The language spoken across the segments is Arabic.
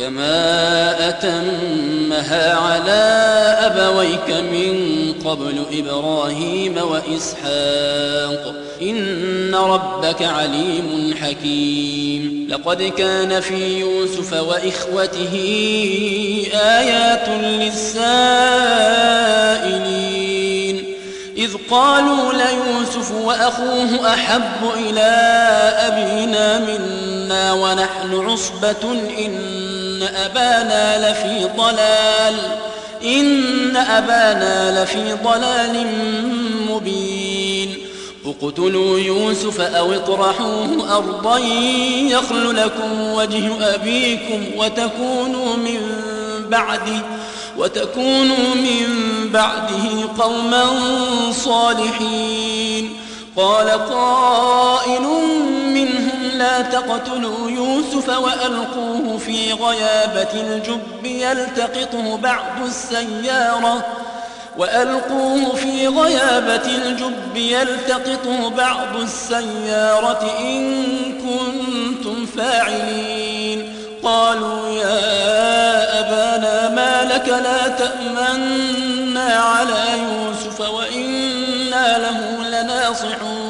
كما أتمها على أبويك من قبل إبراهيم وإسحاق. إن ربك عليم حكيم. لقد كان في يوسف وإخوته آيات للسائلين. إذ قالوا ليوسف وأخوه أحب إلى أبينا منا ونحن عصبة إن أبانا لفي ضلال إن أبانا لفي ضلال مبين. اقتلوا يوسف أو اطرحوه أرضا يخل لكم وجه أبيكم وتكونوا من بعده وتكونوا من بعده قوما صالحين. قال قائل لا تقتلوا يوسف وألقوه في غيابة الجب يلتقطه بعض السيارة. وألقوه في غيابة الجب يلتقطه بعض السيارة. إن كنتم فاعلين. قالوا يا أبانا ما لك لا تأمنا على يوسف وإنا له لناصحون.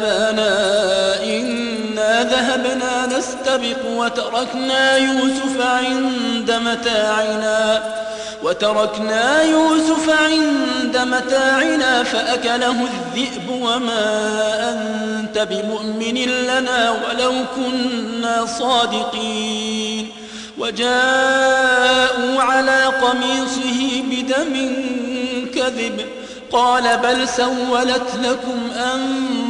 يا أبانا إنا ذهبنا نستبق وتركنا يوسف عند متاعنا وتركنا يوسف عند متاعنا فأكله الذئب وما أنت بمؤمن لنا ولو كنا صادقين وجاءوا على قميصه بدم كذب قال بل سولت لكم أنفسكم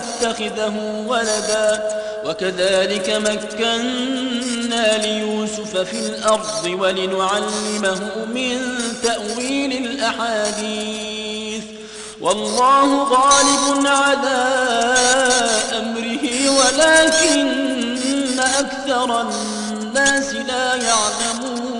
نتخذه ولدا. وكذلك مكنا ليوسف في الأرض ولنعلمه من تأويل الأحاديث. والله غالب على أمره ولكن أكثر الناس لا يعلمون.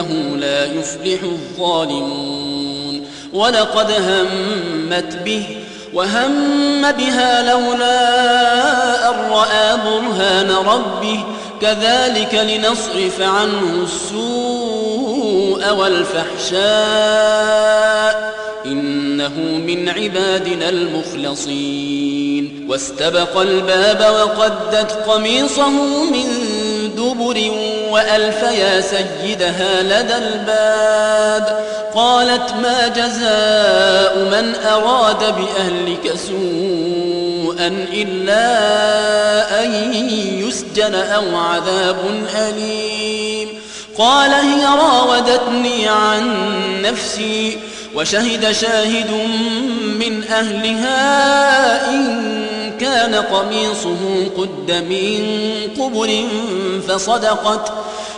إنه لا يفلح الظالمون. ولقد همت به وهم بها لولا أن رأى برهان ربه. كذلك لنصرف عنه السوء والفحشاء. إنه من عبادنا المخلصين. واستبق الباب وقدت قميصه من دبر وألف يا سيدها لدى الباب. قالت ما جزاء من أراد بأهلك سوءا إلا أن يسجن أو عذاب أليم. قال هي راودتني عن نفسي وشهد شاهد من أهلها إن كان قميصه قد من قبل فصدقت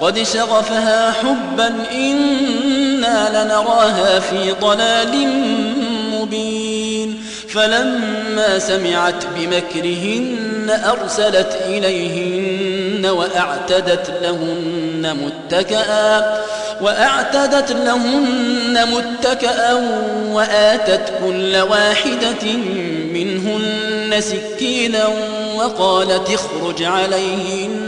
قد شغفها حبا إنا لنراها في ضلال مبين. فلما سمعت بمكرهن أرسلت إليهن وأعتدت لهن متكئا وأعتدت لهن متكئا وآتت كل واحدة منهن سكينا وقالت اخرج عليهن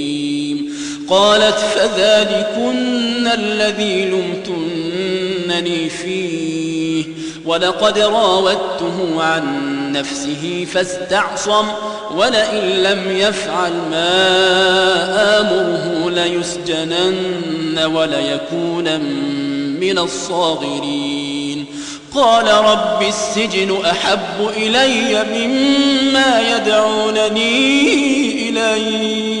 قالت فذلكن الذي لمتنني فيه ولقد راودته عن نفسه فاستعصم ولئن لم يفعل ما آمره ليسجنن وليكون من الصاغرين. قال رب السجن أحب إلي مما يدعونني إليه.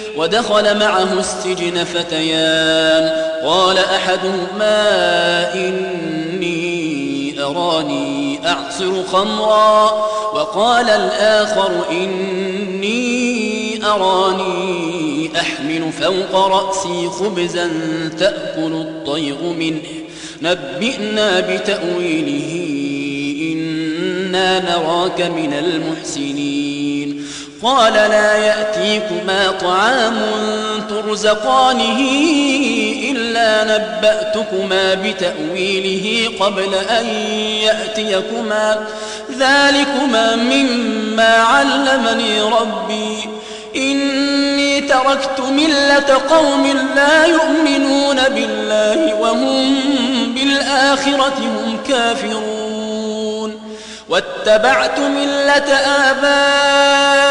ودخل معه السجن فتيان. قال أحدهما إني أراني أعصر خمرا. وقال الآخر إني أراني أحمل فوق رأسي خبزا تأكل الطير منه. نبئنا بتأويله. إنا نراك من المحسنين. قال لا يأتيكما طعام ترزقانه إلا نبأتكما بتأويله قبل أن يأتيكما. ذلكما مما علمني ربي. إني تركت ملة قوم لا يؤمنون بالله وهم بالآخرة هم كافرون. واتبعت ملة آبائي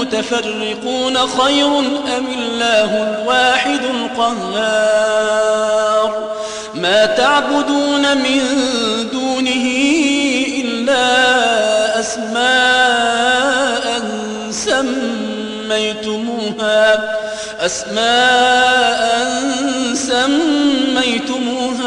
متفرقون خير أم الله الواحد القهار؟ ما تعبدون من دونه إلا أسماء سميتموها أسماء سميتموها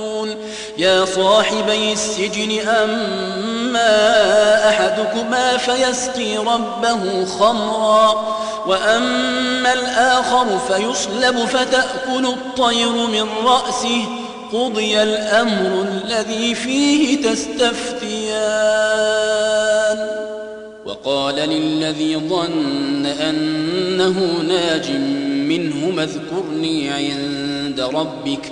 يا صاحبي السجن أما أحدكما فيسقي ربه خمرا وأما الآخر فيصلب فتأكل الطير من رأسه قضي الأمر الذي فيه تستفتيان. وقال للذي ظن أنه ناج منه اذكرني عند ربك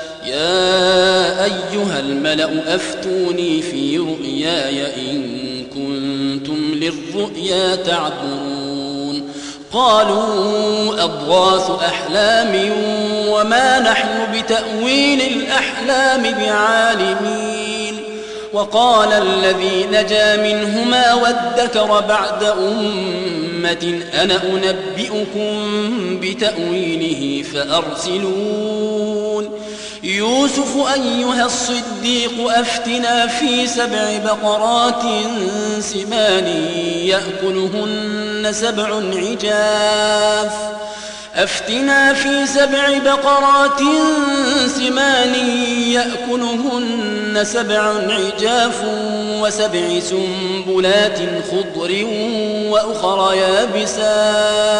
يا أيها الملأ أفتوني في رؤياي إن كنتم للرؤيا تعبرون قالوا أضغاث أحلام وما نحن بتأويل الأحلام بعالمين. وقال الذي نجا منهما وادكر بعد أمة أنا أنبئكم بتأويله فأرسلون. يوسف أيها الصديق أفتنا في سبع بقرات سمان يأكلهن سبع عجاف. أفتنا في سبع بقرات سمان يأكلهن سبع عجاف وسبع سنبلات خضر وأخر يابسات.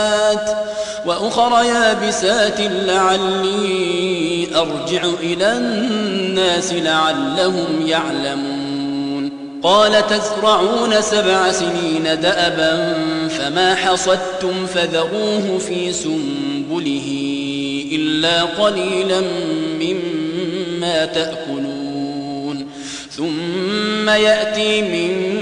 وأخر يابسات لعلي أرجع إلى الناس لعلهم يعلمون. قال تزرعون سبع سنين دأبا فما حصدتم فذروه في سنبله إلا قليلا مما تأكلون. ثم يأتي من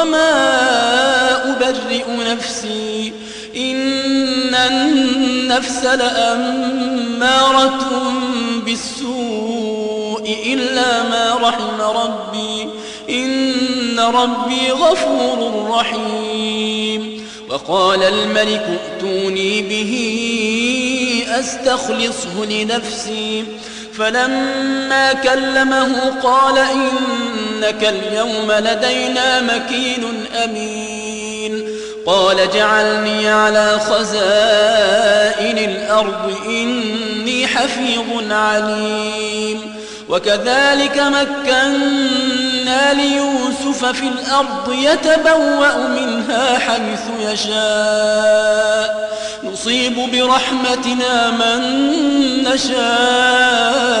وما أبرئ نفسي إن النفس لأمارة بالسوء إلا ما رحم ربي إن ربي غفور رحيم وقال الملك ائتوني به أستخلصه لنفسي فلما كلمه قال إنك اليوم لدينا مكين أمين. قال جعلني على خزائن الأرض إني حفيظ عليم. وكذلك مكنا ليوسف في الأرض يتبوأ منها حيث يشاء. نصيب برحمتنا من نشاء.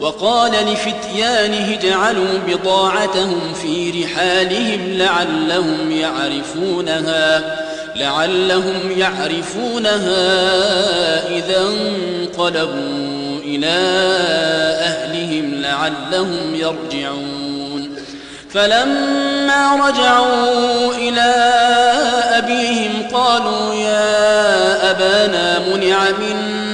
وقال لفتيانه اجعلوا بضاعتهم في رحالهم لعلهم يعرفونها لعلهم يعرفونها إذا انقلبوا إلى أهلهم لعلهم يرجعون. فلما رجعوا إلى أبيهم قالوا يا أبانا منع منا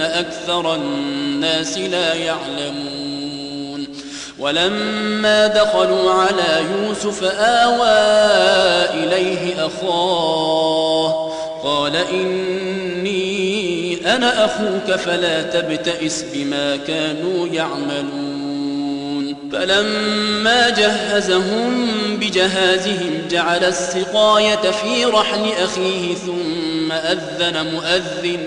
أكثر الناس لا يعلمون ولما دخلوا على يوسف آوى إليه أخاه قال إني أنا أخوك فلا تبتئس بما كانوا يعملون فلما جهزهم بجهازهم جعل السقاية في رحل أخيه ثم أذن مؤذن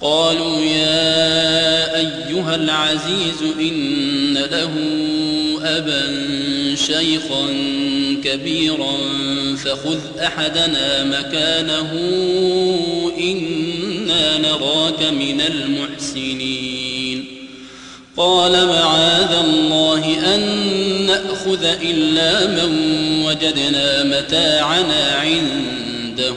قالوا يا أيها العزيز إن له أبا شيخا كبيرا فخذ أحدنا مكانه إنا نراك من المحسنين. قال معاذ الله أن نأخذ إلا من وجدنا متاعنا عنده.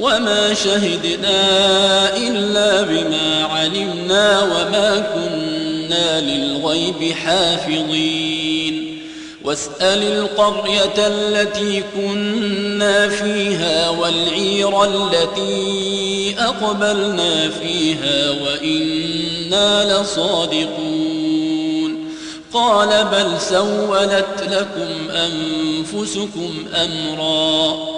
وما شهدنا إلا بما علمنا وما كنا للغيب حافظين واسأل القرية التي كنا فيها والعير التي أقبلنا فيها وإنا لصادقون قال بل سولت لكم أنفسكم أمرا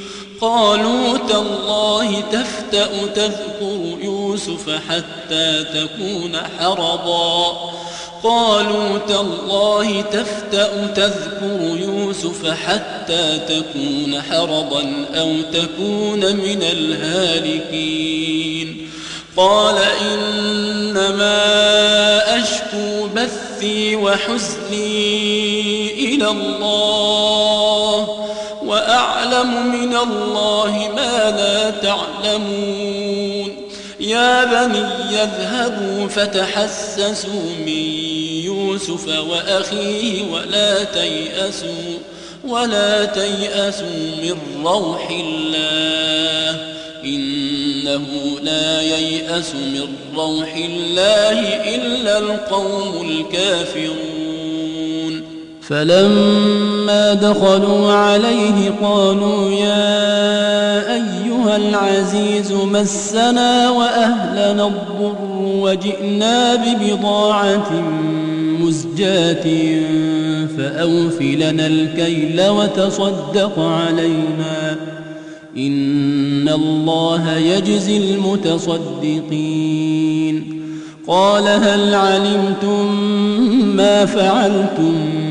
قالوا تالله تفتأ تذكر يوسف حتى تكون حرضا. قالوا تالله تفتأ تذكر يوسف حتى تكون حرضا أو تكون من الهالكين. قال إنما أشكو بثي وحزني إلى الله. وأعلم من الله ما لا تعلمون. يا بني يذهبوا فتحسسوا من يوسف وأخيه ولا تيأسوا ولا تيأسوا من روح الله. إنه لا ييأس من روح الله إلا القوم الكافرون. فلما دخلوا عليه قالوا يا أيها العزيز مسنا وأهلنا الضر وجئنا ببضاعة مزجاة فأوف لنا الكيل وتصدق علينا إن الله يجزي المتصدقين قال هل علمتم ما فعلتم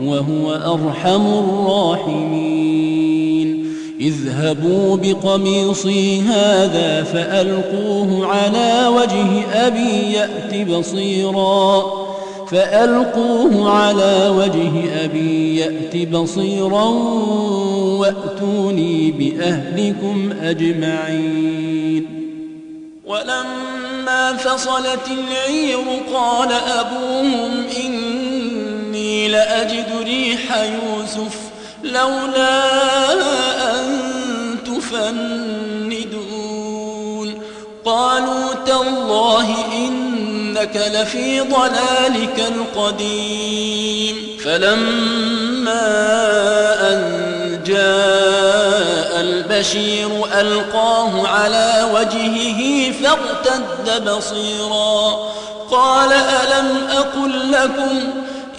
وهو أرحم الراحمين. اذهبوا بقميصي هذا فألقوه على وجه أبي يأت بصيرا. فألقوه على وجه أبي يأت بصيرا وأتوني بأهلكم أجمعين. ولما فصلت العير قال أبوهم إني لأجد ريح يوسف لولا أن تفندون. قالوا تالله إنك لفي ضلالك القديم. فلما أن جاء البشير ألقاه على وجهه فارتد بصيرا. قال ألم أقل لكم